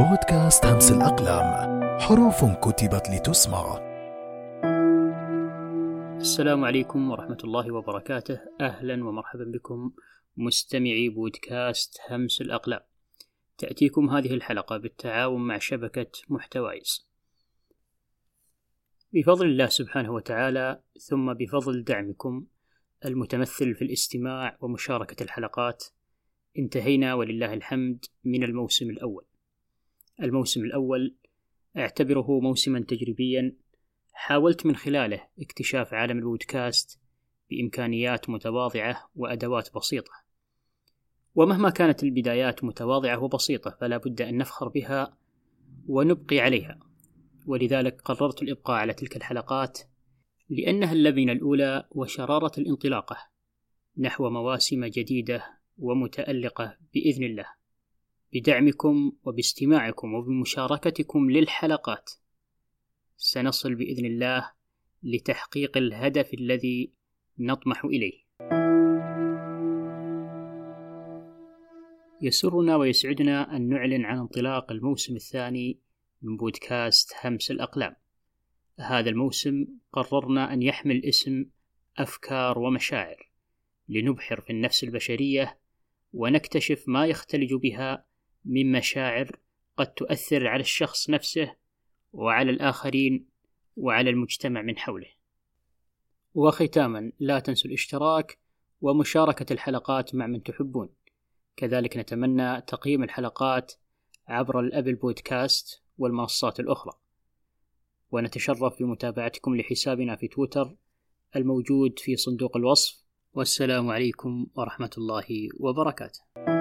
بودكاست همس الأقلام حروف كتبت لتسمع. السلام عليكم ورحمة الله وبركاته. أهلا ومرحبا بكم مستمعي بودكاست همس الأقلام. تأتيكم هذه الحلقة بالتعاون مع شبكة محتوايز بفضل الله سبحانه وتعالى ثم بفضل دعمكم المتمثل في الاستماع ومشاركة الحلقات انتهينا ولله الحمد من الموسم الأول. الموسم الأول أعتبره موسما تجريبيا. حاولت من خلاله اكتشاف عالم البودكاست بإمكانيات متواضعة وأدوات بسيطة. ومهما كانت البدايات متواضعة وبسيطة فلا بد أن نفخر بها ونبقي عليها. ولذلك قررت الإبقاء على تلك الحلقات لأنها اللبنة الأولى وشرارة الانطلاقة نحو مواسم جديدة ومتألقة بإذن الله. بدعمكم وباستماعكم وبمشاركتكم للحلقات. سنصل بإذن الله لتحقيق الهدف الذي نطمح إليه. يسرنا ويسعدنا أن نعلن عن انطلاق الموسم الثاني من بودكاست همس الأقلام. هذا الموسم قررنا أن يحمل اسم أفكار ومشاعر لنبحر في النفس البشرية ونكتشف ما يختلج بها من مشاعر قد تؤثر على الشخص نفسه وعلى الآخرين وعلى المجتمع من حوله. وختاما لا تنسوا الاشتراك ومشاركة الحلقات مع من تحبون. كذلك نتمنى تقييم الحلقات عبر الأبل بودكاست والمنصات الأخرى. ونتشرف بمتابعتكم لحسابنا في تويتر الموجود في صندوق الوصف والسلام عليكم ورحمة الله وبركاته.